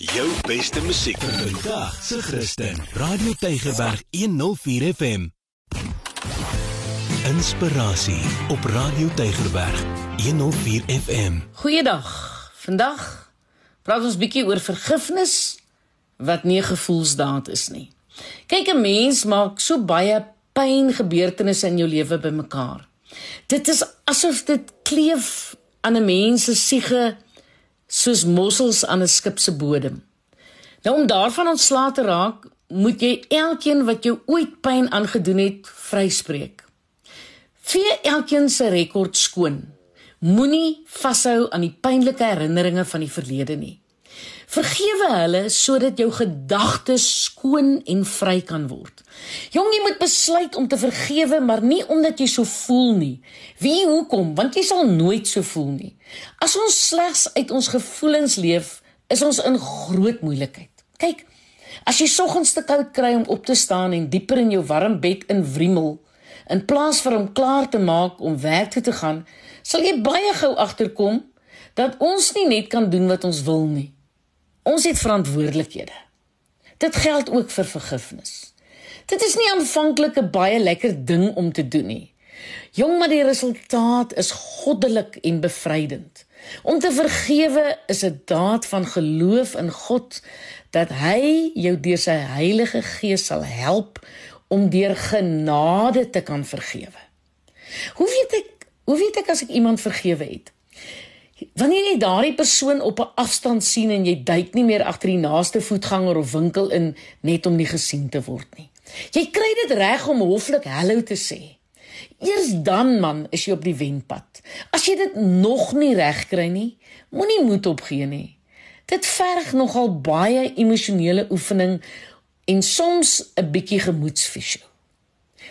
Jou beste musiek vandag se Christen. Radio Tygerberg 104 FM. Inspirasie op Radio Tygerberg 104 FM. Goeiedag. Vandag praat ons bietjie oor vergifnis wat nie 'n gevoelsdaad is nie. Kyk, 'n mens maak so baie pyn gebeurtenisse in jou lewe bymekaar. Dit is asof dit kleef aan 'n mens se siege soos mossels aan 'n skip se bodem. Nou om daarvan ontslae te raak, moet jy elkeen wat jou ooit pyn aangedoen het, vryspreek. Vee elkeen se rekord skoon. Moenie vashou aan die pynlike herinneringe van die verlede nie. Vergewe hulle sodat jou gedagtes skoon en vry kan word. Jong, jy moet besluit om te vergewe, maar nie omdat jy so voel nie. Wie hoekom? Want jy sal nooit so voel nie. As ons slegs uit ons gevoelens leef, is ons in groot moeilikheid. Kyk, as jy soggens te koud kry om op te staan en dieper in jou warm bed inwriemel, in plaas vir om klaar te maak om werk toe te gaan, sal jy baie gou agterkom dat ons nie net kan doen wat ons wil nie. Ons het verantwoordelikhede. Dit geld ook vir vergifnis. Dit is nie aanvanklik 'n baie lekker ding om te doen nie. Jong, maar die resultaat is goddelik en bevrydend. Om te vergewe is 'n daad van geloof in God dat hy jou deur sy Heilige Gees sal help om deur genade te kan vergewe. Hoe weet ek hoe weet ek as ek iemand vergewe het? Wanneer jy daardie persoon op 'n afstand sien en jy duik nie meer agter die naaste voetganger of winkel in net om nie gesien te word nie. Jy kry dit reg om hoflik hallo te sê. Eers dan man is jy op die wenpad. As jy dit nog nie reg kry nie, moenie moed opgee nie. Dit verg nogal baie emosionele oefening en soms 'n bietjie gemoedsfisio.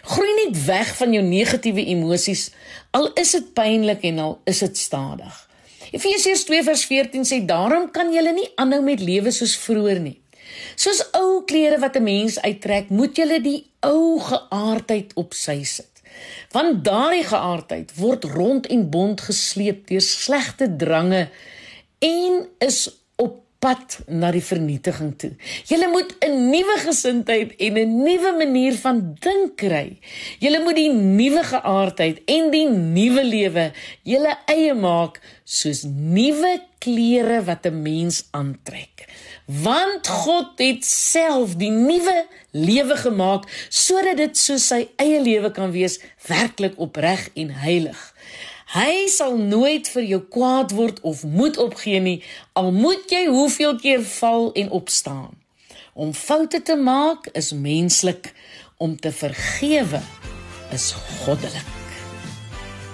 Groei net weg van jou negatiewe emosies al is dit pynlik en al is dit stadig. Efesiërs 2:14 sê daarom kan julle nie aanhou met lewe soos vroeër nie. Soos ou klere wat 'n mens uittrek, moet julle die ou geaardheid op sy sit. Want daardie geaardheid word rond en bond gesleep deur slegte drange en is pad na die vernietiging toe. Jy moet 'n nuwe gesindheid en 'n nuwe manier van dink kry. Jy moet die nuwe geaardheid en die nuwe lewe julle eie maak soos nuwe klere wat 'n mens aantrek. Want God het self die nuwe lewe gemaak sodat dit soos sy eie lewe kan wees, werklik opreg en heilig. Hy sal nooit vir jou kwaad word of moed opgee nie, al moet jy hoeveel keer val en opstaan. Om foute te maak is menslik, om te vergewe is goddelik.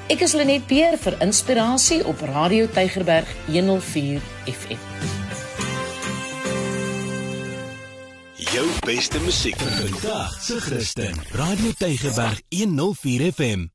Ek is Lenet Peer vir inspirasie op Radio Tygerberg 104 FM. Jou beste musiek vir vandag se Christen. Radio Tygerberg 104 FM.